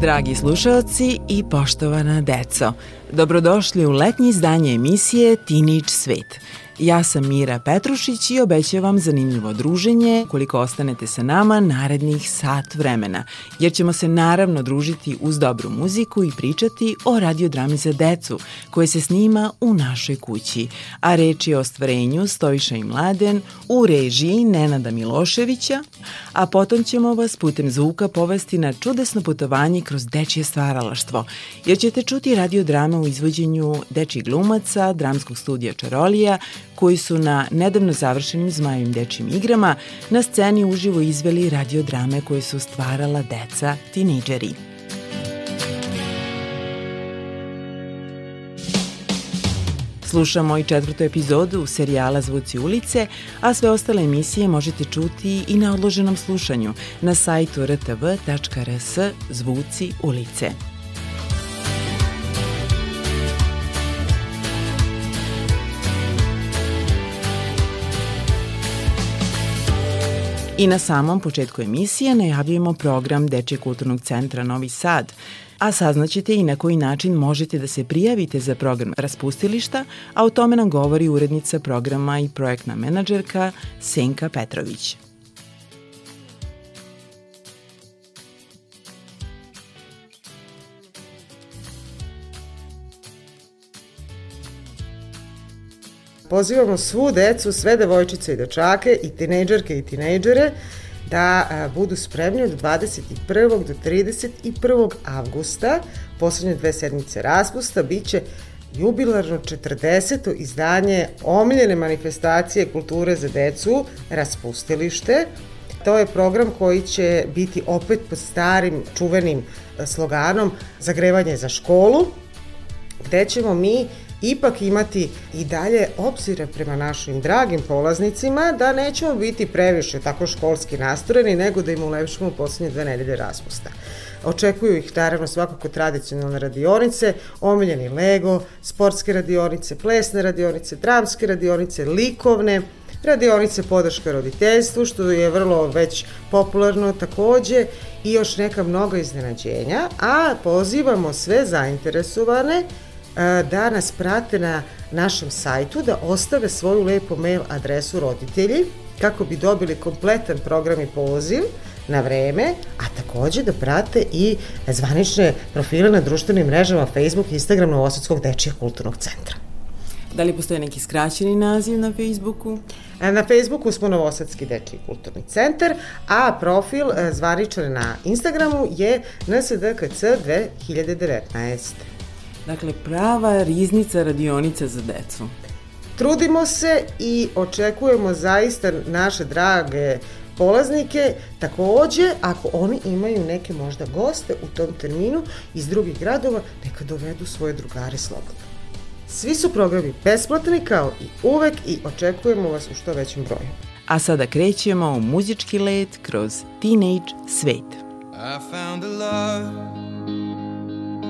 Dragi slušalci i poštovana deco, dobrodošli u letnje izdanje emisije Teenage Svet. Ja sam Mira Petrušić i obećavam vam zanimljivo druženje koliko ostanete sa nama narednih sat vremena, jer ćemo se naravno družiti uz dobru muziku i pričati o radiodrami za decu koje se snima u našoj kući, a reč je o stvarenju Stojiša i Mladen u režiji Nenada Miloševića, a potom ćemo vas putem zvuka povesti na čudesno putovanje kroz dečije stvaralaštvo, jer ćete čuti radiodrame u izvođenju dečih glumaca, dramskog studija Čarolija, koji su na nedavno završenim Zmajevim dečim igrama na sceni uživo izveli radiodrame koje su stvarala deca, tinejdžeri. Slušamo i četvrtu epizodu serijala Zvuci ulice, a sve ostale emisije možete čuti i na odloženom slušanju na sajtu rtv.rs Zvuci ulice. I na samom početku emisije najavljujemo program Dečje kulturnog centra Novi Sad, a saznaćete i na koji način možete da se prijavite za program raspustilišta, a o tome nam govori urednica programa i projektna menadžerka Senka Petrović. Pozivamo svu decu, sve devojčice i dečake i tinejdžerke i tinejdžere da a, budu spremni od 21. do 31. avgusta, poslednje dve sedmice raspusta, bit će jubilarno 40. izdanje omiljene manifestacije kulture za decu, Raspustilište. To je program koji će biti opet pod starim čuvenim sloganom Zagrevanje za školu, gde ćemo mi ipak imati i dalje obzira prema našim dragim polaznicima da nećemo biti previše tako školski nastoreni, nego da im ulepšamo poslednje dve nedelje raspusta. Očekuju ih naravno svakako tradicionalne radionice, omiljeni Lego, sportske radionice, plesne radionice, dramske radionice, likovne, radionice podrška roditeljstvu, što je vrlo već popularno takođe, i još neka mnoga iznenađenja, a pozivamo sve zainteresovane da nas prate na našem sajtu, da ostave svoju lepu mail adresu roditelji kako bi dobili kompletan program i poziv na vreme, a takođe da prate i zvanične profile na društvenim mrežama Facebook i Instagram Novosadskog dečijeg kulturnog centra. Da li postoje neki skraćeni naziv na Facebooku? Na Facebooku smo Novosadski dečiji kulturni centar, a profil zvaničan na Instagramu je nsdkc 2019. Dakle, prava riznica radionica za decu. Trudimo se i očekujemo zaista naše drage polaznike, takođe ako oni imaju neke možda goste u tom terminu iz drugih gradova, neka dovedu svoje drugare slobodno. Svi su programi besplatni kao i uvek i očekujemo vas u što većem broju. A sada krećemo u muzički let kroz Teenage svet. I found a love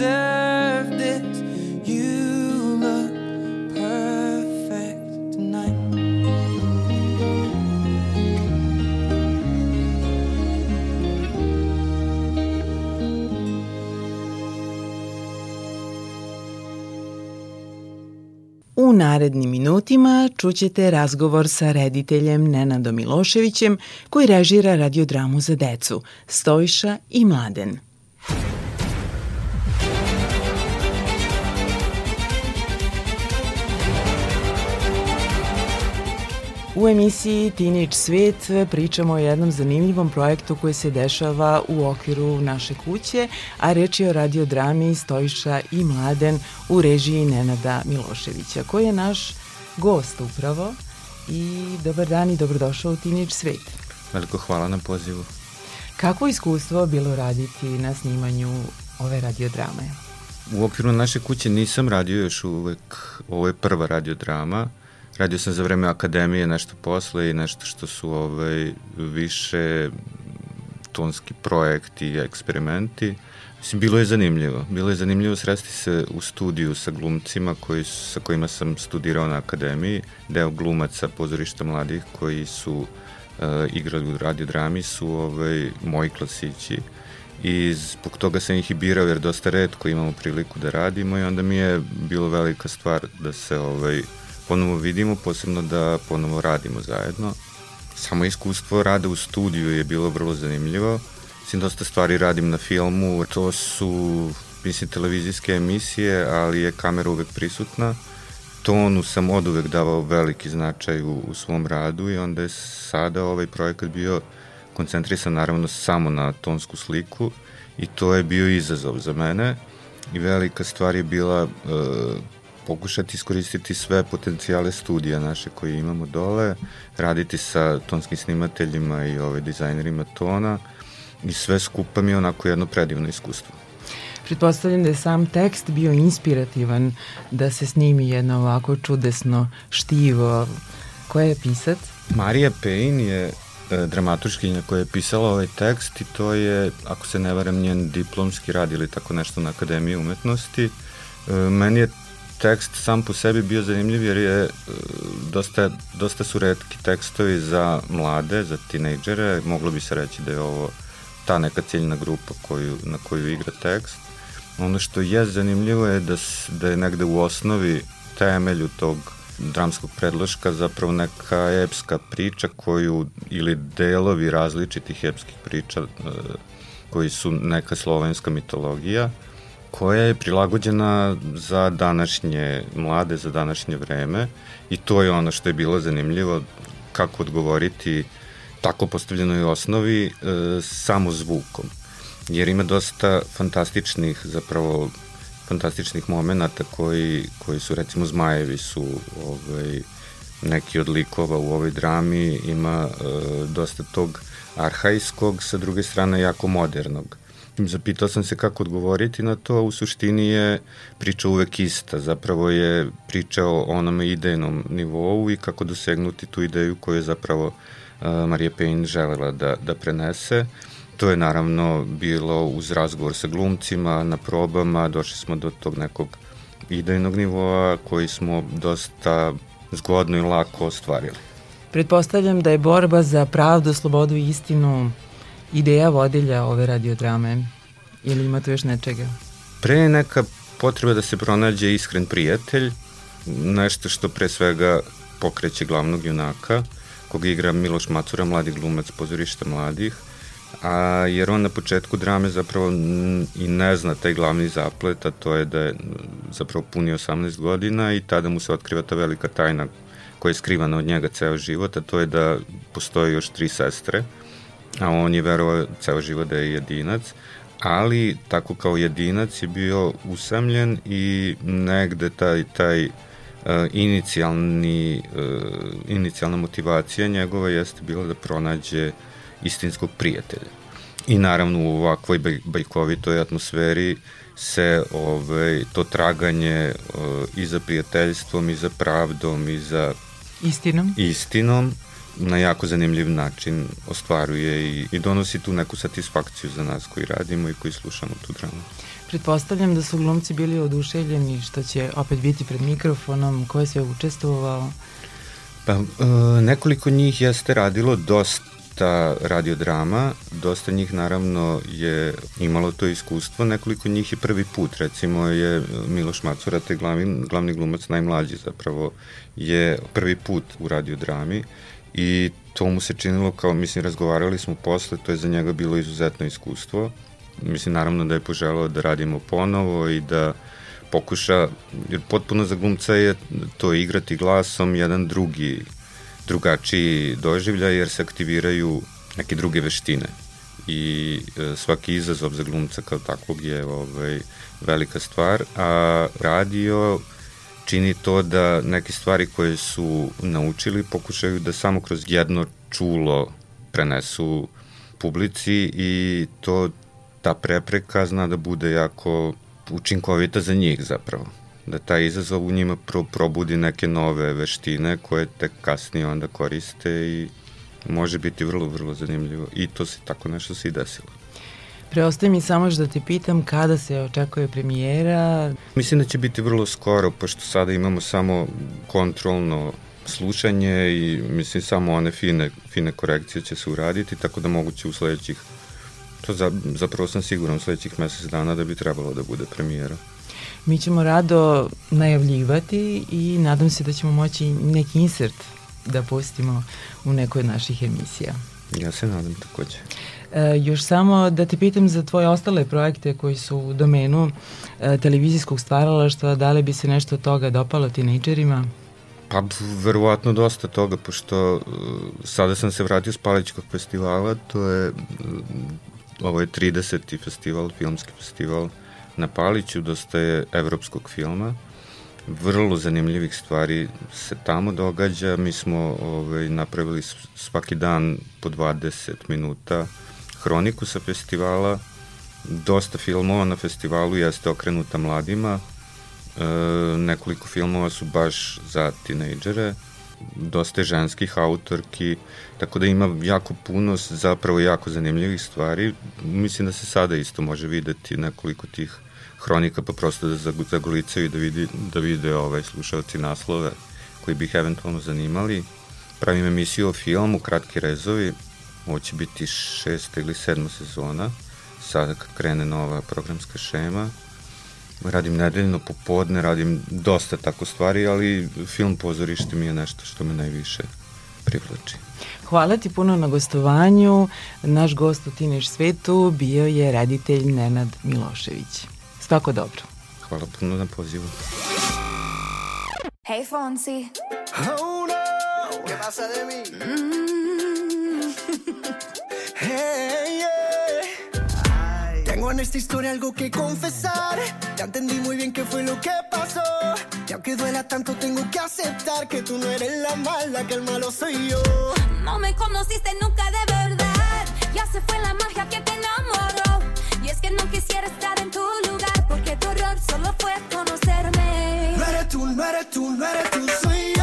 deserve this. You look perfect tonight. U narednim minutima čućete razgovor sa rediteljem Nenadom Miloševićem koji režira radiodramu za decu Stojša i Mladen. U emisiji Teenage Svet pričamo o jednom zanimljivom projektu koji se dešava u okviru naše kuće, a reč je o radiodrami Stojša i Mladen u režiji Nenada Miloševića, koji je naš gost upravo. I dobar dan i dobrodošao u Teenage Svet. Veliko hvala na pozivu. Kako iskustvo bilo raditi na snimanju ove radiodrame? U okviru naše kuće nisam radio još uvek, ovo je prva radiodrama. Radio sam za vreme akademije nešto posle i nešto što su ovaj, više tonski projekti i eksperimenti. Mislim, bilo je zanimljivo. Bilo je zanimljivo sresti se u studiju sa glumcima koji, sa kojima sam studirao na akademiji. Deo glumaca pozorišta mladih koji su uh, igrali u radiodrami su ovaj, moji klasići i zbog toga sam ih i birao jer dosta redko imamo priliku da radimo i onda mi je bilo velika stvar da se ovaj, ponovo vidimo, posebno da ponovo radimo zajedno. Samo iskustvo rada u studiju je bilo vrlo zanimljivo. Mislim, dosta stvari radim na filmu, to su, mislim, televizijske emisije, ali je kamera uvek prisutna. Tonu sam od uvek davao veliki značaj u, u svom radu i onda je sada ovaj projekat bio koncentrisan naravno samo na tonsku sliku i to je bio izazov za mene i velika stvar je bila e, pokušati iskoristiti sve potencijale studija naše koje imamo dole, raditi sa tonskim snimateljima i ove dizajnerima tona i sve skupa mi je onako jedno predivno iskustvo. Pretpostavljam da je sam tekst bio inspirativan da se snimi jedno ovako čudesno štivo. Ko je pisac? Marija Payne je e, dramaturškinja koja je pisala ovaj tekst i to je, ako se ne varam, njen diplomski rad ili tako nešto na Akademiji umetnosti. E, meni je tekst sam po sebi bio zanimljiv jer je e, dosta, dosta su redki tekstovi za mlade, za tinejdžere, moglo bi se reći da je ovo ta neka ciljna grupa koju, na koju igra tekst. Ono što je zanimljivo je da, da je negde u osnovi temelju tog dramskog predloška zapravo neka epska priča koju, ili delovi različitih epskih priča e, koji su neka slovenska mitologija, koja je prilagođena za današnje mlade, za današnje vreme i to je ono što je bilo zanimljivo kako odgovoriti tako postavljenoj osnovi e, samo zvukom. Jer ima dosta fantastičnih zapravo fantastičnih momenta koji, koji su recimo Zmajevi su ovaj, neki od likova u ovoj drami ima e, dosta tog arhajskog, sa druge strane jako modernog. Zapitao sam se kako odgovoriti na to, u suštini je priča uvek ista, zapravo je priča o onome idejnom nivou i kako dosegnuti tu ideju koju je zapravo Marija Payne želela da, da prenese. To je naravno bilo uz razgovor sa glumcima, na probama, došli smo do tog nekog idejnog nivoa koji smo dosta zgodno i lako ostvarili. Pretpostavljam da je borba za pravdu, slobodu i istinu ideja vodilja ove radiodrame ili ima tu još nečega? Pre neka potreba da se pronađe iskren prijatelj, nešto što pre svega pokreće glavnog junaka, koga igra Miloš Macura, mladi glumac pozorišta mladih, a jer on na početku drame zapravo i ne zna taj glavni zaplet, a to je da je zapravo puni 18 godina i tada mu se otkriva ta velika tajna koja je skrivana od njega ceo život, a to je da postoje još tri sestre, a on je verovao ceo život da je jedinac, ali tako kao jedinac je bio usamljen i negde taj, taj uh, inicijalni, uh, inicijalna motivacija njegova jeste bila da pronađe istinskog prijatelja. I naravno u ovakvoj baj, bajkovitoj atmosferi se ovaj, to traganje uh, i za prijateljstvom, i za pravdom, i za istinom, istinom na jako zanimljiv način ostvaruje i, i donosi tu neku satisfakciju za nas koji radimo i koji slušamo tu dramu. Pretpostavljam da su glumci bili oduševljeni što će opet biti pred mikrofonom, ko je sve učestvovao? Pa, e, nekoliko njih jeste radilo dosta radiodrama, dosta njih naravno je imalo to iskustvo, nekoliko njih je prvi put, recimo je Miloš Macura, te glavni, glavni glumac, najmlađi zapravo, je prvi put u radiodrami i to mu se činilo kao, mislim, razgovarali smo posle, to je za njega bilo izuzetno iskustvo. Mislim, naravno da je poželao da radimo ponovo i da pokuša, jer potpuno za glumca je to igrati glasom jedan drugi, drugačiji doživljaj, jer se aktiviraju neke druge veštine i e, svaki izazov za glumca kao takvog je ovaj, velika stvar, a radio čini to da neke stvari koje su naučili pokušaju da samo kroz jedno čulo prenesu publici i to ta prepreka zna da bude jako učinkovita za njih zapravo. Da taj izazov u njima pro, probudi neke nove veštine koje tek kasnije onda koriste i može biti vrlo, vrlo zanimljivo. I to se tako nešto se i desilo. Preostaje mi samo da te pitam kada se očekuje premijera. Mislim da će biti vrlo skoro, pošto sada imamo samo kontrolno slušanje i mislim samo one fine, fine korekcije će se uraditi, tako da moguće u sledećih, to za, zapravo sam siguran u sledećih mesec dana da bi trebalo da bude premijera. Mi ćemo rado najavljivati i nadam se da ćemo moći neki insert da pustimo u nekoj od naših emisija. Ja se nadam takođe. E, još samo da te pitam za tvoje ostale projekte koji su u domenu e, televizijskog stvaralaštva, da li bi se nešto od toga dopalo tinejdžerima? Pa, verovatno dosta toga, pošto uh, sada sam se vratio s Palićkog festivala, to je, uh, ovo je 30. festival, filmski festival na Paliću, dosta je evropskog filma, vrlo zanimljivih stvari se tamo događa, mi smo ovaj, napravili svaki dan po 20 minuta hroniku sa festivala dosta filmova na festivalu jeste okrenuta mladima, e, nekoliko filmova su baš za tinejdžere, dosta ženskih autorki, tako da ima jako puno zapravo jako zanimljivih stvari. Mislim da se sada isto može videti nekoliko tih hronika, pa prosto da zagolicaju i da, vidi, da vide ovaj, slušalci naslove koji bi eventualno zanimali. Pravim emisiju o filmu, Kratki rezovi, ovo će biti šesta ili sedma sezona, sada kad krene nova programska šema. Radim nedeljno popodne, radim dosta tako stvari, ali film pozorište mi je nešto što me najviše privlači. Hvala ti puno na gostovanju. Naš gost u Teenage svetu bio je reditelj Nenad Milošević. Svako dobro. Hvala puno na pozivu. Hey Fonsi. Oh no, ¿qué pasa de mí? Mm. Hey, yeah. Tengo en esta historia algo que confesar. Ya entendí muy bien qué fue lo que pasó. Y aunque duela tanto, tengo que aceptar que tú no eres la mala, que el malo soy yo. No me conociste nunca de verdad. Ya se fue la magia que te enamoró. Y es que no quisiera estar en tu lugar, porque tu error solo fue conocerme. No eres tú, no eres tú, no eres tú, soy yo.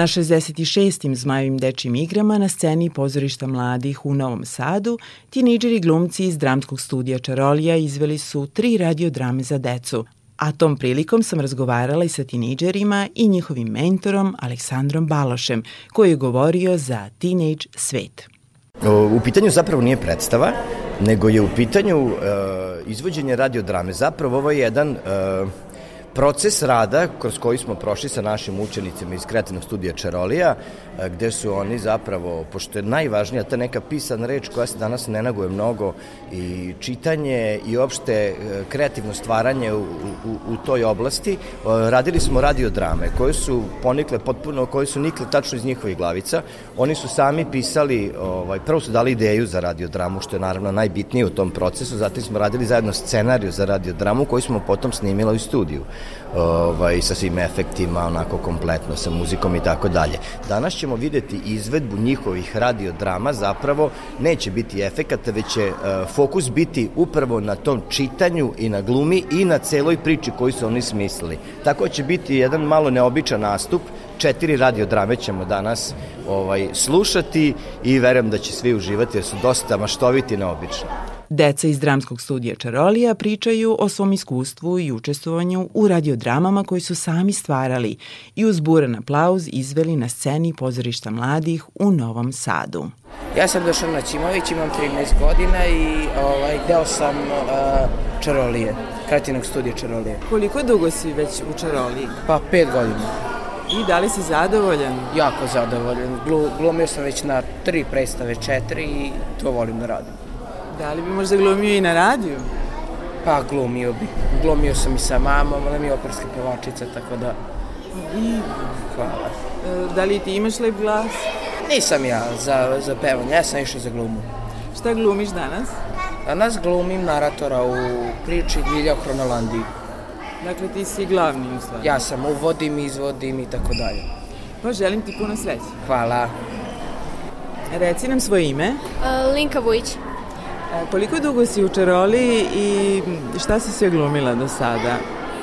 Na 66. Zmajevim dečim igrama na sceni pozorišta mladih u Novom Sadu, tinejdžeri glumci iz dramskog studija Čarolija izveli su tri radiodrame za decu, a tom prilikom sam razgovarala i sa tinejdžerima i njihovim mentorom Aleksandrom Balošem, koji je govorio za Teenage svet. U pitanju zapravo nije predstava, nego je u pitanju uh, izvođenje radiodrame. Zapravo ovo je jedan uh, proces rada kroz koji smo prošli sa našim učenicima iz kreativnog studija Čarolija, e, gde su oni zapravo, pošto je najvažnija ta neka pisana reč koja se danas ne naguje mnogo i čitanje i opšte e, kreativno stvaranje u, u, u toj oblasti, e, radili smo radiodrame koje su ponikle potpuno, koje su nikle tačno iz njihovih glavica. Oni su sami pisali, ovaj, prvo su dali ideju za radiodramu, što je naravno najbitnije u tom procesu, zatim smo radili zajedno scenariju za radiodramu koju smo potom snimila u studiju. Ovaj, sa svim efektima, onako kompletno, sa muzikom i tako dalje. Danas ćemo videti izvedbu njihovih radiodrama, zapravo neće biti efekata, već će e, fokus biti upravo na tom čitanju i na glumi i na celoj priči koju su oni smislili. Tako će biti jedan malo neobičan nastup, četiri radiodrame ćemo danas ovaj slušati i verujem da će svi uživati jer su dosta maštoviti i neobični. Deca iz dramskog studija Čarolija pričaju o svom iskustvu i učestvovanju u radiodramama koji su sami stvarali i uz buran aplauz izveli na sceni pozorišta mladih u Novom Sadu. Ja sam Dušan Naćimović, imam 13 godina i ovaj, deo sam uh, Čarolije, kreativnog studija Čarolije. Koliko dugo si već u Čaroliji? Pa pet godina. I da li si zadovoljan? Jako zadovoljan. Glu, glumio sam već na tri predstave, četiri i to volim da radim. Da li bi možda glumio i na radiju? Pa glumio bi. Glumio sam i sa mamom, ona mi je operska pevačica, tako da I hvala. e, da li ti imaš lep glas? Nisam ja za, za pevanje, ja sam išao za glumu. Šta glumiš danas? Danas glumim naratora u priči Ljilja o Hronolandiji. Dakle, ti si glavni u stvari. Ja sam uvodim, izvodim i tako dalje. Pa želim ti puno sreće. Hvala. Reci nam svoje ime. Uh, Linka Vujić. E, Koliko dugo si u Čaroli i šta si sve glumila do sada?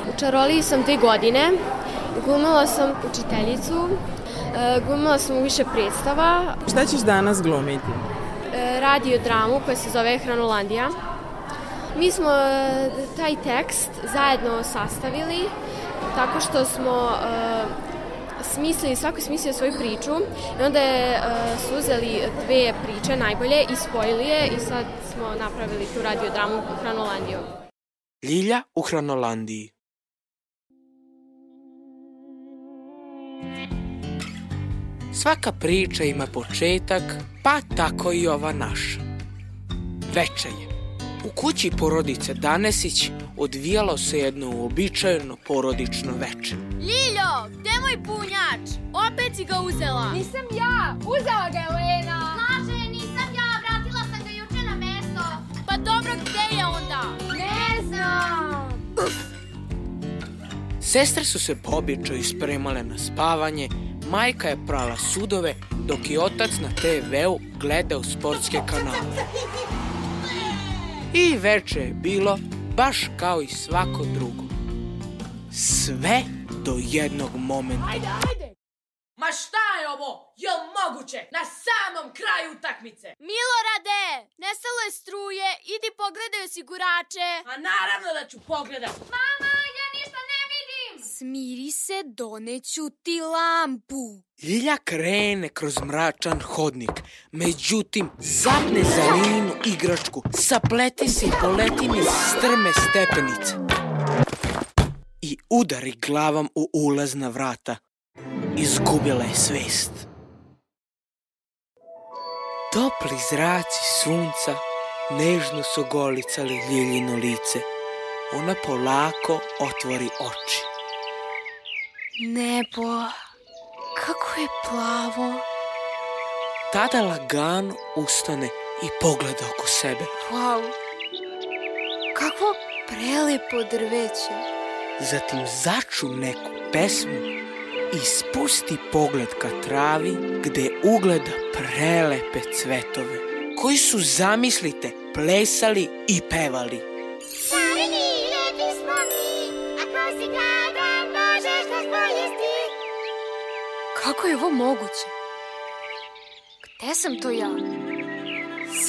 U Čaroliji sam dve godine. Glumila sam učiteljicu. Uh, glumila sam u više predstava. Šta ćeš danas glumiti? Uh, radio dramu koja se zove Hronolandija. Mi smo uh, taj tekst zajedno sastavili tako što smo smislili, svako je smislio svoju priču i onda je, uh, su uzeli dve priče najbolje i spojili je i sad smo napravili tu radio dramu Hronolandiju. Ljilja u Hronolandiji. Svaka priča ima početak, pa tako i ova naša. Večer je. U kući porodice Danesić odvijalo se jedno uobičajeno porodično večer. Ljiljo, gde je moj punjač? Opet si ga uzela. Nisam ja, uzela ga je Lena. Laže, nisam ja, vratila sam ga juče na mesto. Pa dobro, gde je onda? Ne znam. Sestre su se po običaju spremale na spavanje, majka je prala sudove, dok i otac na TV-u gledao sportske kanale. I veče je bilo baš kao i svako drugo. Sve do jednog momenta. Ajde, ajde. Ma šta je ovo? Jel moguće? Na samom kraju utakmice. Milorade, nestalo je struje, idi pogledaj osigurače. A naravno da ću pogledat. Mama, ja. Smiri se, doneću ti lampu. Ljilja krene kroz mračan hodnik, međutim zapne za Linu igračku, sapleti se i poleti niz strme stepenice. I udari glavom u ulazna vrata. Izgubila je svest. Topli zraci sunca nežno su golicali Ljiljino lice. Ona polako otvori oči. Nebo, kako je plavo. Tada lagano ustane i pogleda oko sebe. Wow, kakvo prelepo drveće. Zatim začu neku pesmu i spusti pogled ka travi gde ugleda prelepe cvetove koji su, zamislite, plesali i pevali. Kako je ovo moguće? Gde sam to ja?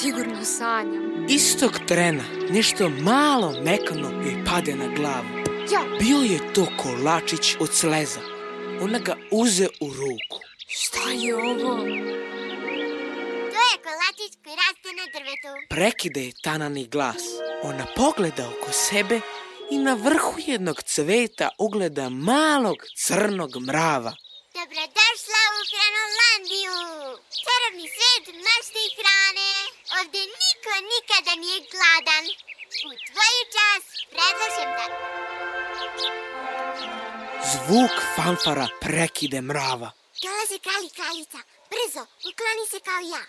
Sigurno sanjam. Istog trena nešto malo mekano joj pade na glavu. Ja, Bio je to kolačić od sleza. Ona ga uze u ruku. šta je ovo? To je kolačić koji raste na drvetu. Prekide je tanani glas. Ona pogleda oko sebe i na vrhu jednog cveta ugleda malog crnog mrava. Hranolandiju! Čarobni svet i hrane. Ovde niko nikada nije gladan. U tvoju čas predlažem da... Zvuk fanfara prekide mrava. Dolaze kralj kraljica. Brzo, ukloni se kao ja.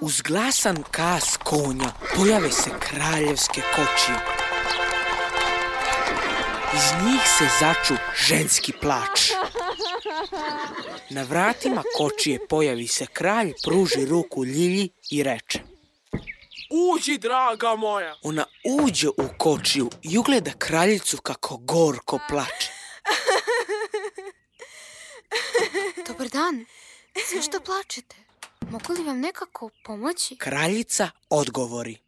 Uz glasan kas konja pojave se kraljevske kočije. Iz njih se začu ženski plač. Na vratima kočije pojavi se kralj, pruži ruku Ljilji i reče. Uđi, draga moja. Ona uđe u kočiju i ugleda kraljicu kako gorko plače. Dobar dan. Zašto plačete? Mogu li vam nekako pomoći? Kraljica odgovori.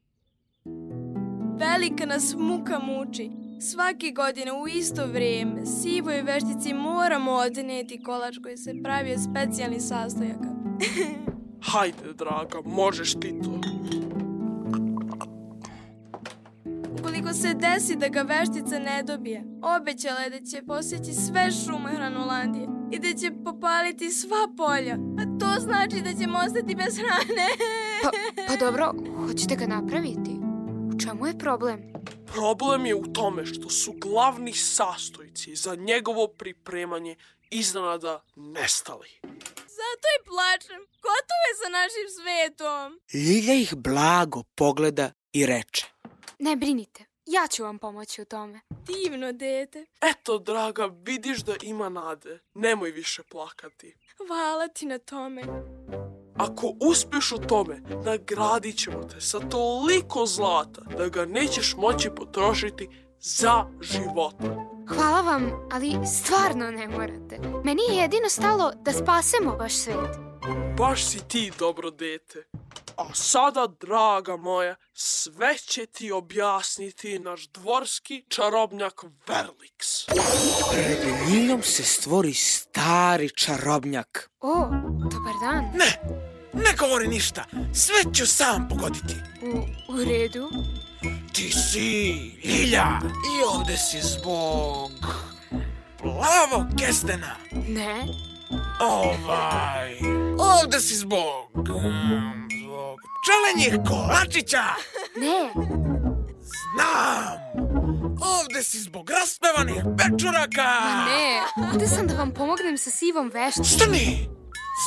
Velika nas muka muči. Svake godine u isto vrijeme sivoj veštici moramo odneti kolač koji se pravi od specijalnih sastojaka. Hajde, draga, možeš ti to. Ukoliko se desi da ga veštica ne dobije, obećala je da će posjeći sve šume Hranulandije i da će popaliti sva polja. A to znači da ćemo ostati bez hrane. Pa, pa dobro, hoćete ga napraviti? U čemu je problem? Problem je u tome što su glavni sastojci za njegovo pripremanje iznenada nestali. Zato i plačem. Gotovo je sa našim svetom. Ljilja ih blago pogleda i reče. Ne brinite, ja ću vam pomoći u tome. Divno dete. Eto, draga, vidiš da ima nade. Nemoj više plakati. Hvala ti na tome. Ako uspješ u tome, nagradit ćemo te sa toliko zlata da ga nećeš moći potrošiti za života. Hvala vam, ali stvarno ne morate. Meni je jedino stalo da spasemo vaš svet. Baš si ti dobro dete. A sada, draga moja, sve će ti objasniti naš dvorski čarobnjak Verlix. Pred Ljiljom se stvori stari čarobnjak. O, dobar dan. Ne, ne govori ništa. Sve ću sam pogoditi. U, u redu. Ti si Ljilja i ovde si zbog plavog kestena. Ne. Ovaj, ovde si zbog, mm, zbog pčelenjih kolačića. Ne. Znam. Ovde si zbog raspevanih pečuraka. Ma ne, ovde sam da vam pomognem sa sivom vešticom. Stani!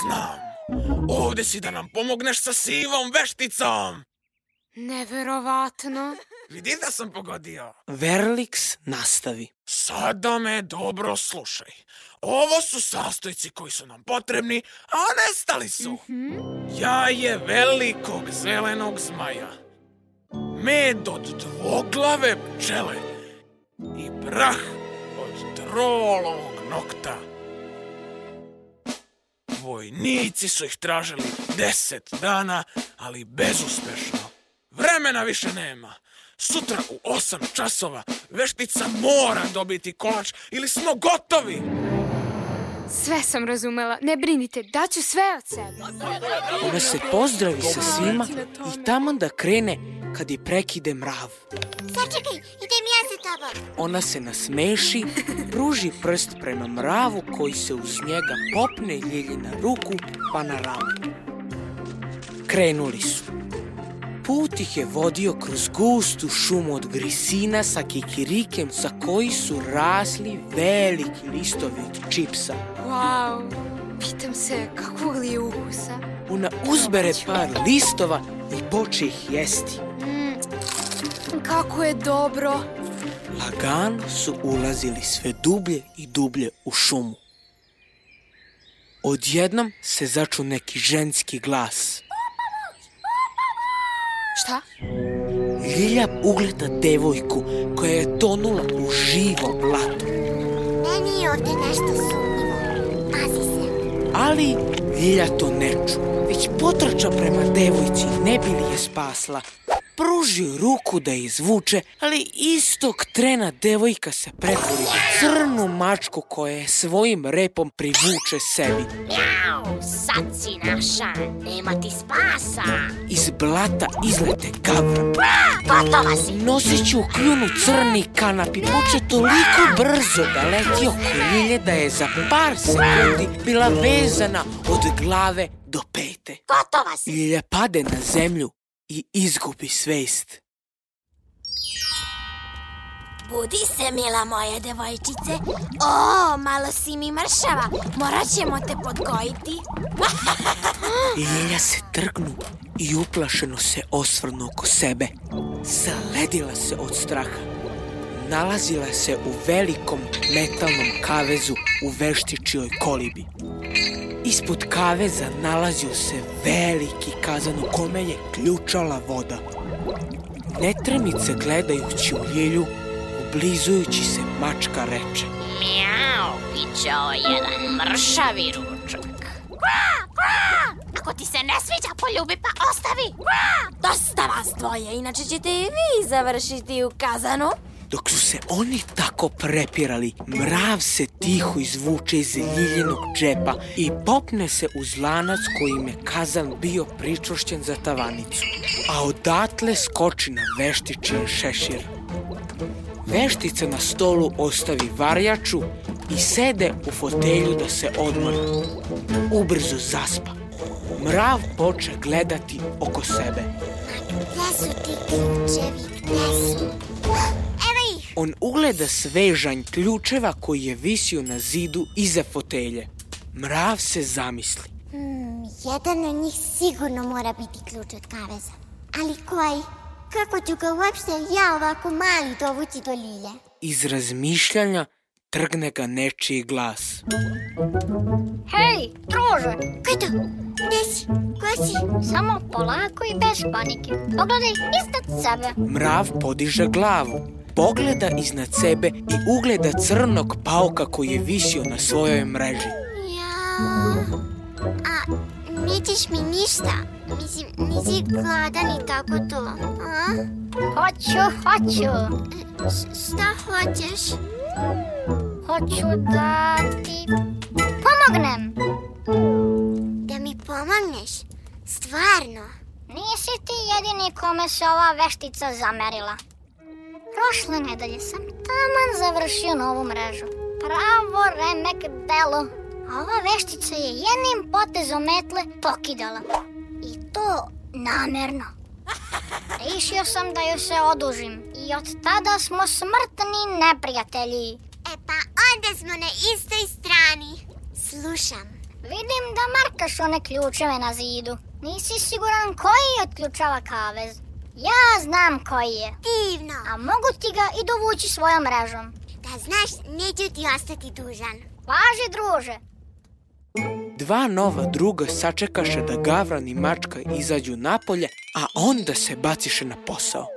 Znam. Ovde si da nam pomogneš sa sivom vešticom. Neverovatno. Vidi da sam pogodio. Verlix nastavi. Sada me dobro slušaj. Ovo su sastojci koji su nam potrebni, a nestali su. Jaje velikog zelenog zmaja. Med od dvoglave pčele. I prah od trolovog nokta. Vojnici su ih tražili deset dana, ali bezuspešno. Vremena više nema. Sutra u osam časova veštica mora dobiti kolač ili smo gotovi. Sve sam razumela, ne brinite, daću sve od sebe. Ona se pozdravi sa svima i tamo da krene kad je prekide mrav. Sačekaj, idem ja za tobom. Ona se nasmeši, pruži prst prema mravu koji se uz njega popne Ljilji na ruku pa na ramu. Krenuli su. Put ih je vodio kroz gustu šumu od grisina sa kikirikem sa koji su rasli veliki listovi od čipsa. Wow, pitam se kakvog li je ukusa. Ona uzbere par listova i poče ih jesti. Mm, kako je dobro. Lagano su ulazili sve dublje i dublje u šumu. Odjednom se začu neki ženski glas. Šta? Ljilja ugleda devojku koja je tonula u živo blato. Meni je ovde nešto sumnjivo. Pazi se. Ali Ljilja to ne ču, već potrča prema devojci ne bi li je spasla. Pruži ruku da je izvuče, ali istog trena devojka se pretvori u crnu mačku koja je svojim repom privuče sebi. Mjau, sad si naša, nema ti spasa. Iz blata izlete gavra. Gotova si. Noseći u kljunu crni kanap i poče toliko brzo da leti oko Ljilje da je za par sekundi bila vezana od glave do pete. Gotova si. Ljilja pade na zemlju i izgubi svest. Budi se, mila moja devojčice. O, malo si mi mršava. Morat ćemo te podgojiti. Ljilja se trgnu i uplašeno se osvrnu oko sebe. Zaledila se od straha. Nalazila se u velikom metalnom kavezu u veštičijoj kolibi. Ispod kaveza nalazio se veliki kazan u kome je ključala voda. Netremice gledajući u ljilju, ublizujući se mačka reče. Mijau, piće ovo jedan mršavi ručak. Kva, kva! Ako ti se ne sviđa, poljubi pa ostavi. Kva! Dosta vas dvoje, inače ćete i vi završiti u kazanu. Dok su se oni tako prepirali, mrav se tiho izvuče iz ljiljenog džepa i popne se uz lanac kojim je kazan bio pričošćen za tavanicu. A odatle skoči na veštičin šešir. Veštica na stolu ostavi varjaču i sede u fotelju da se odmori. Ubrzo zaspa. Mrav poče gledati oko sebe. Gde su ti ključevi? Gde su? On ugleda svežanj ključeva koji je visio na zidu iza fotelje. Mrav se zamisli. Hmm, jedan od njih sigurno mora biti ključ od kaveza. Ali koji? Kako ću ga uopšte ja ovako mali dovući do Lilje? Iz razmišljanja trgne ga nečiji glas. Hej, druže! Ko je to? Gde si? Ko si? Samo polako i bez panike. Pogledaj iznad sebe. Mrav podiže glavu, pogleda iznad sebe i ugleda crnog pauka koji je visio na svojoj mreži. Ja... A, nećeš mi ništa? Mislim, nisi gladan i tako to, a? Hoću, hoću. Š- šta hoćeš? Hoću da ti pomognem. Da mi pomogneš? Stvarno? Nisi ti jedini kome se ova veštica zamerila. Prošle nedelje sam taman završio novu mrežu. Pravo remek delo. A ova veštica je jednim potezom metle pokidala. I to namerno. Rešio sam da joj se odužim i od tada smo smrtni neprijatelji. E pa onda smo na istoj strani. Slušam. Vidim da markaš one ključeve na zidu. Nisi siguran koji otključava kavez. Ja znam koji je. Divno. A mogu ti ga i dovući svojom mrežom. Da znaš, neću ti ostati dužan. Važi, druže. Dva nova druga sačekaše da Gavran i Mačka izađu napolje, a onda se baciše na posao.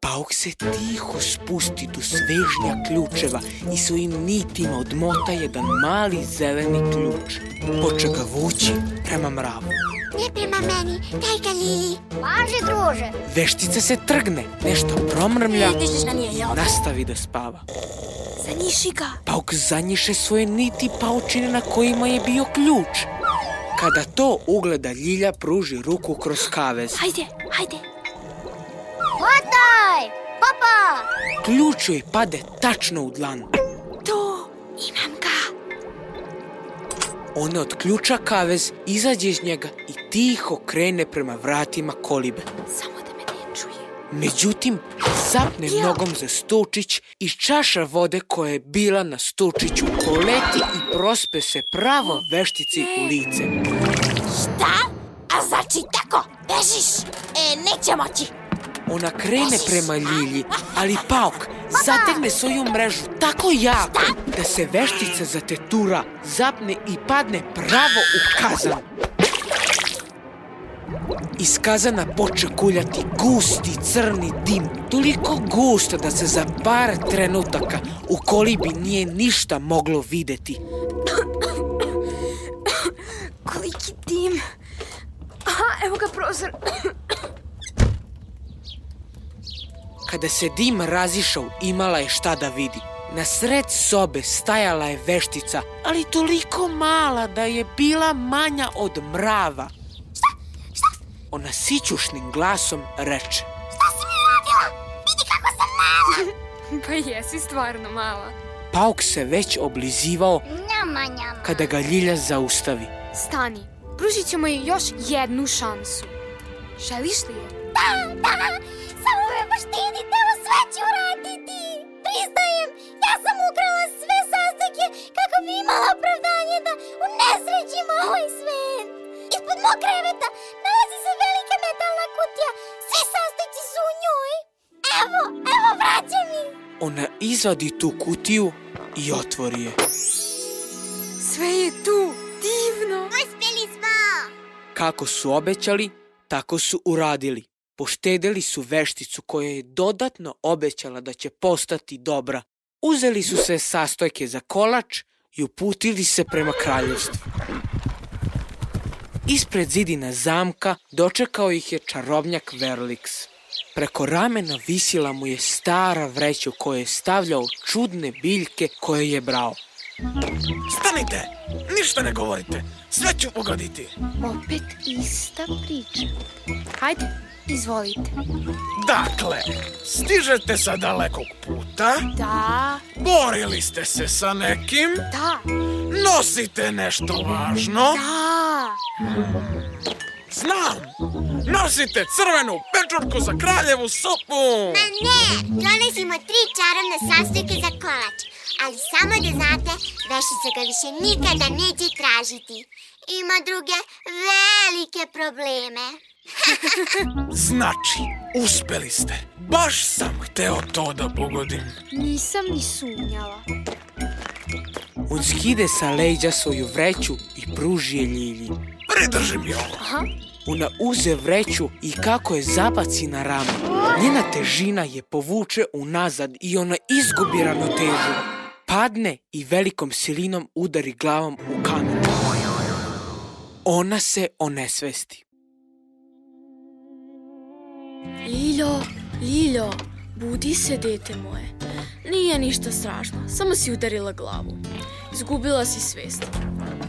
Pauk se tiho spusti do svežnja ključeva i svojim nitima odmota jedan mali zeleni ključ. Poče ga vući prema mravu. Ne prema meni, daj ga Lili. Važi, druže. Veštica se trgne, nešto promrmlja Vidiš na nastavi da spava. Zanjiši ga. Pauk zanjiše svoje niti paučine na kojima je bio ključ. Kada to ugleda Ljilja pruži ruku kroz kavez. Hajde, hajde. Hvataj! Hopa! Ključ joj pade tačno u dlan. To, imam ga. Ona otključa kavez, izađe iz njega i tiho krene prema vratima kolibe. Samo da me ne čuje. Međutim, zapne nogom za stučić i čaša vode koja je bila na stučiću koleti i prospe se pravo veštici u lice. Šta? A znači tako, bežiš? E, neće moći. Ona krene prema Ljilji, ali Pauk zategne svoju mrežu tako jako da se veštica zatetura, zapne i padne pravo u kazan. Iz kazana poče kuljati gusti crni dim, toliko gust da se za par trenutaka u kolibi nije ništa moglo videti. Koliki dim. Aha, evo ga prozor. Kada se dim razišao, imala je šta da vidi. Na sred sobe stajala je veštica, ali toliko mala da je bila manja od mrava. Šta? Šta? Ona sićušnim glasom reče. Pa jesi stvarno mala. Pauk se već oblizivao Njama, njama. kada ga Ljilja zaustavi. Stani, pružit ćemo joj još jednu šansu. Želiš li je? Da, da, poštedite, evo sve ću uraditi. Priznajem, ja sam ukrala sve sastojke kako bi imala opravdanje da unesrećim ovaj svet. Ispod mog kreveta nalazi se velika metalna kutija, svi sastojci su u njoj. Evo, evo vraćam ih. Ona izvadi tu kutiju i otvori je. Sve je tu, divno. Uspjeli smo! Kako su obećali, tako su uradili. Poštedeli su vešticu koja je dodatno obećala da će postati dobra. Uzeli su se sastojke za kolač i uputili se prema kraljevstvu. Ispred zidina zamka dočekao ih je čarobnjak Verlix. Preko ramena visila mu je stara vreća u kojoj je stavljao čudne biljke koje je brao. Stanite! Ništa ne govorite. Sve ću pogoditi. Opet ista priča. Hajde, izvolite. Dakle, stižete sa dalekog puta, Da, borili ste se sa nekim, da, nosite nešto važno, da. znam, nosite crvenu pečurku za kraljevu sopu. Ma ne, donosimo tri čarobne sastojke za kolač. Ali samo da znate, vešica ga više nikada neće tražiti. Ima druge velike probleme. Znači, uspeli ste. Baš sam hteo to da pogodim. Nisam ni sumnjala. On skide sa leđa svoju vreću i pruži je Ljilji. Pridrži mi ovo. Aha. Ona uze vreću i kako je zabaci na rame. Njena težina je povuče unazad i ona izgubi ravnotežu. Padne i velikom silinom udari glavom u kamen. Ona se onesvesti. Liljo, Liljo, budi se, dete moje. Nije ništa strašno, samo si udarila glavu. Izgubila si svest.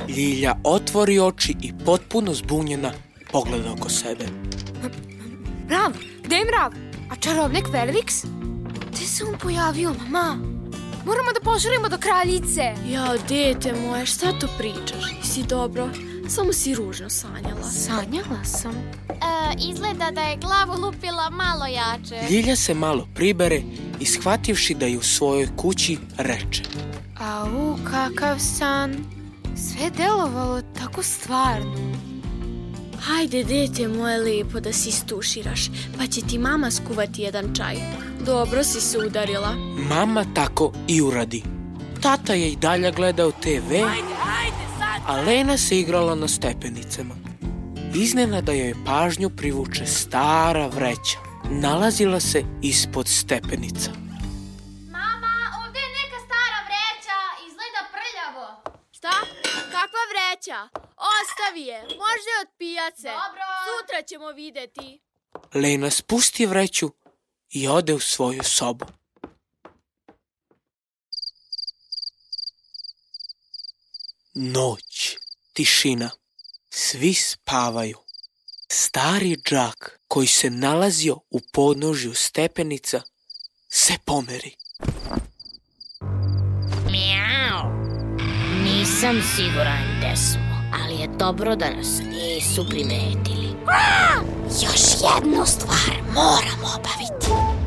Ljilja otvori oči i potpuno zbunjena pogleda oko sebe. Mrav, gde je mrav? A čarobnik Velix? Gde se on pojavio, mama? Moramo da požurimo do kraljice. Ja, dete moje, šta to pričaš? Si dobro? Samo si ružno sanjala. Sanjala sam. E, izgleda da je glavu lupila malo jače. Ljilja se malo pribere i shvativši da je u svojoj kući reče. Au, kakav san. Sve je delovalo tako stvarno. Hajde, dete moje lepo da se istuširaš, pa će ti mama skuvati jedan čaj. Dobro si se udarila. Mama tako i uradi. Tata je i dalje gledao TV, a Lena se igrala na stepenicama. Iznenada joj pažnju privuče stara vreća. Nalazila se ispod stepenica. Mama, ovde je neka stara vreća, izgleda prljavo. Šta? Kakva vreća? Ostavi je, može od pijace. Dobro. Sutra ćemo videti. Lena spusti vreću i ode u svoju sobu. Noć, tišina, svi spavaju. Stari džak koji se nalazio u podnožju stepenica se pomeri. Mijau. Nisam siguran gde smo, ali je dobro da nas nisu primetili. Još jednu stvar moram obaviti.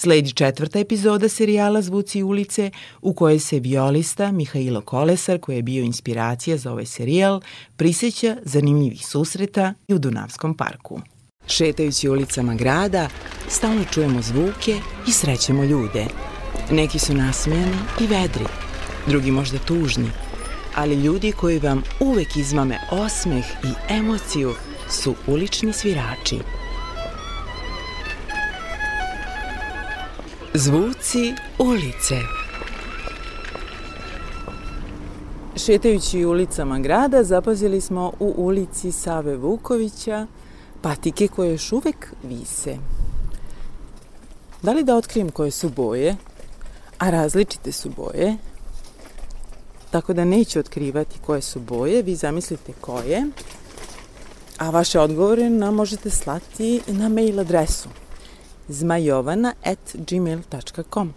Sledi četvrta epizoda serijala Zvuci ulice u kojoj se violista Mihailo Kolesar, koji je bio inspiracija za ovaj serijal, prisjeća zanimljivih susreta i u Dunavskom parku. Šetajući ulicama grada, stalno čujemo zvuke i srećemo ljude. Neki su nasmejani i vedri, drugi možda tužni, ali ljudi koji vam uvek izmame osmeh i emociju su ulični svirači. Zvuci ulice Šetajući ulicama grada zapazili smo u ulici Save Vukovića patike koje još uvek vise. Da li da otkrijem koje su boje? A različite su boje. Tako da neću otkrivati koje su boje, vi zamislite koje. A vaše odgovore nam možete slati na mail adresu zmajovana at gmail.com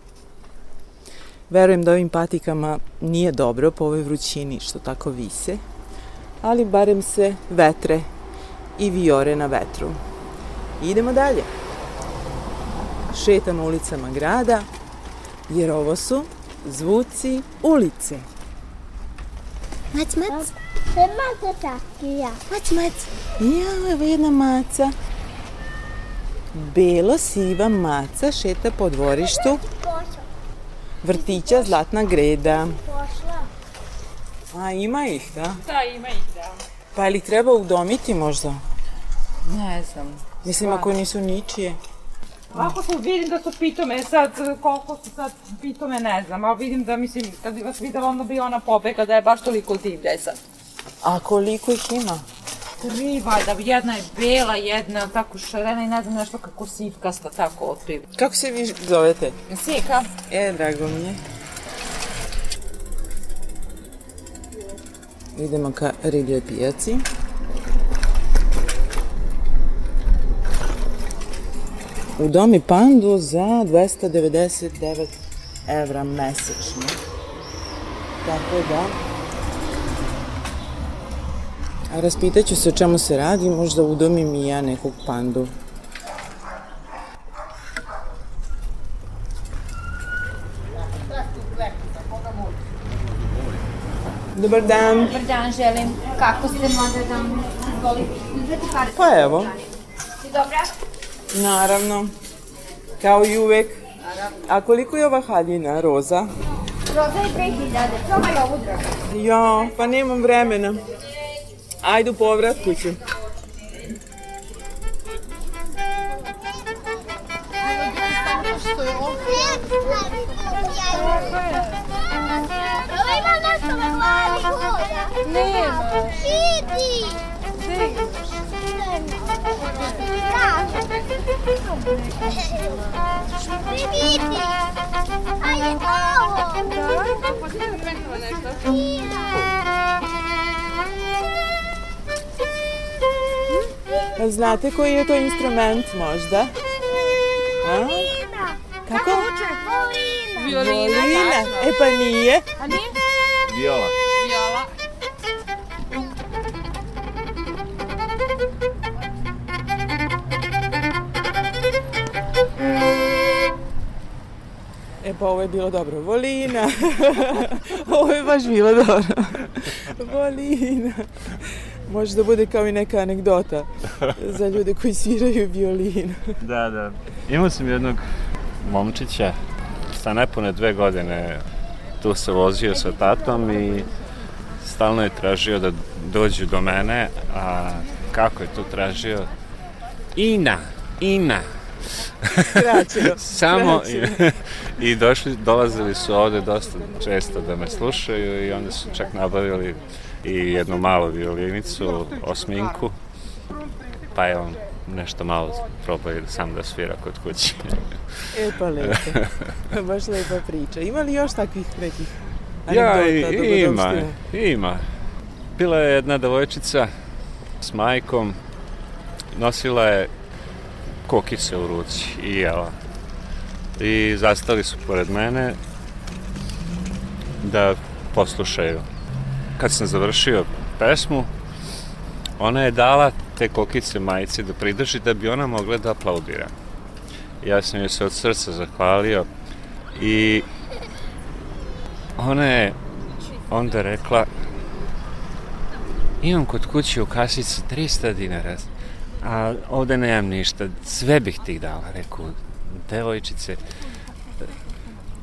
Verujem da ovim patikama nije dobro po ovoj vrućini što tako vise, ali barem se vetre i viore na vetru. Idemo dalje. Šetam ulicama grada, jer ovo su zvuci ulice. Mac, mac. Sve maca čakija. Mac, mac. Ja, evo jedna maca. Belo-siva maca šeta po dvorištu vrtića Zlatna greda. A ima ih, da? Da, ima ih, da. Pa ili treba udomiti možda? Ne znam. Mislim, ako nisu ničije. Ako su, vidim da su pitome, sad, koliko su sad pitome, ne znam, ali vidim da, mislim, kad bi vas videla, onda bi ona pobega da je baš toliko divlja sad. A koliko ih ima? Tri, valjda, jedna je bela, jedna je tako šarena i ne znam nešto kako sivkasta, tako otpiv. Kako se vi zovete? Sika. E, drago mi je. Idemo ka ribljoj pijaci. U domi pandu za 299 evra mesečno. Tako da... A raspitaću se o čemu se radi, možda udomim i ja nekog pandu. Dobar dan. Dobar dan, želim. Kako ste, madam? Izvolite. Uzmete kartu. Pa evo, Si dobra? naravno. Kao i uvek. A koliko je ova haljina, roza? Roza je 2000, probaj ovu dragu. Ja, pa nemam vremena. Ajde u povratku ću. Ovo ima nešto me mali hoda. Nema. Idi. Vidi. Znate koji je to instrument možda? A? Kako? Violina, Violina? E pa nije. A nije? Viola. Viola. E pa ovo je bilo dobro. Volina. ovo je baš bilo dobro. Volina. Može da bude kao i neka anegdota za ljude koji sviraju violinu. Da, da. Imao sam jednog momčića sa nepune dve godine tu se vozio sa tatom i stalno je tražio da dođu do mene, a kako je to tražio? Ina, Ina. Skraćeno, Samo skraćeno. i došli, dolazili su ovde dosta često da me slušaju i onda su čak nabavili i jednu malu violinicu, osminku, pa je on nešto malo probao sam da svira kod kuće. E pa lepo. Baš lepa priča. Ima li još takvih nekih Ja, anegdota? i, ima, ima. Bila je jedna devojčica s majkom, nosila je kokice u ruci i jela. I zastali su pored mene da poslušaju. Kad sam završio pesmu, ona je dala te kokice majici da pridrži da bi ona mogla da aplaudira. Ja sam joj se od srca zahvalio i ona je onda rekla imam kod kuće u kasici 300 dinara, a ovde nemam ništa, sve bih ti dala, rekao, devojčice,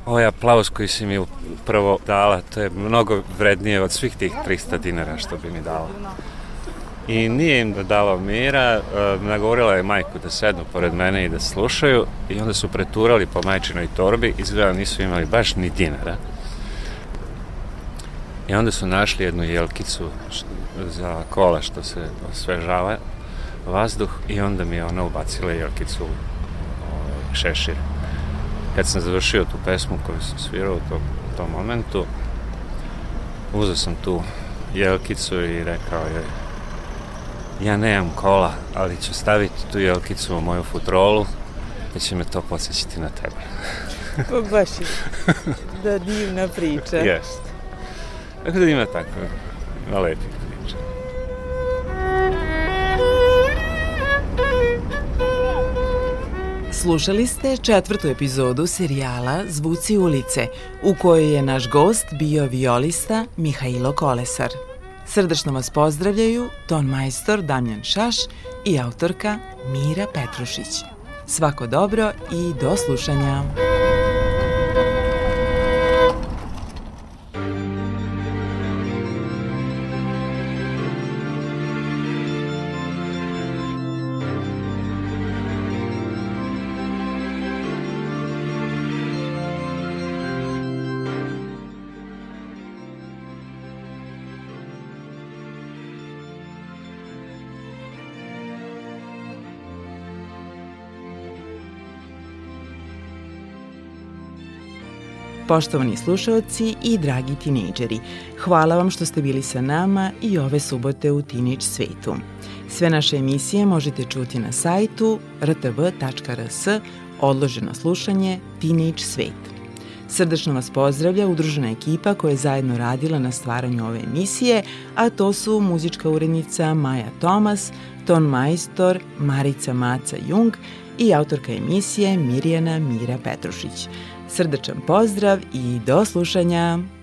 ovaj aplauz koji si mi prvo dala, to je mnogo vrednije od svih tih 300 dinara što bi mi dala. I nije im dalo mira, uh, nagovorila je majku da sednu pored mene i da slušaju i onda su preturali po majčinoj torbi, izgleda nisu imali baš ni dinara. I onda su našli jednu jelkicu za kola što se osvežava vazduh i onda mi je ona ubacila jelkicu u ovaj, šešir. Kad sam završio tu pesmu koju sam svirao u tom, tom momentu, uzeo sam tu jelkicu i rekao joj ja nemam kola, ali ću staviti tu jelkicu u moju futrolu da će me to podsjećati na tebe. Pa baš je da divna priča. Jest. Tako da ima tako, ima lepih priča. Slušali ste četvrtu epizodu serijala Zvuci ulice, u kojoj je naš gost bio violista Mihajlo Kolesar. Srdačno vas pozdravljaju ton majstor Damjan Šaš i autorka Mira Petrušić. Svako dobro i do slušanja. Poštovani slušalci i dragi tinejdžeri, hvala vam što ste bili sa nama i ove subote u Teenage svetu. Sve naše emisije možete čuti na sajtu rtv.rs odloženo slušanje Teenage svet. Srdačno vas pozdravlja udružena ekipa koja je zajedno radila na stvaranju ove emisije, a to su muzička urednica Maja Tomas, ton majstor Marica Maca Jung i autorka emisije Mirjana Mira Petrušić. Srdačan pozdrav i do slušanja!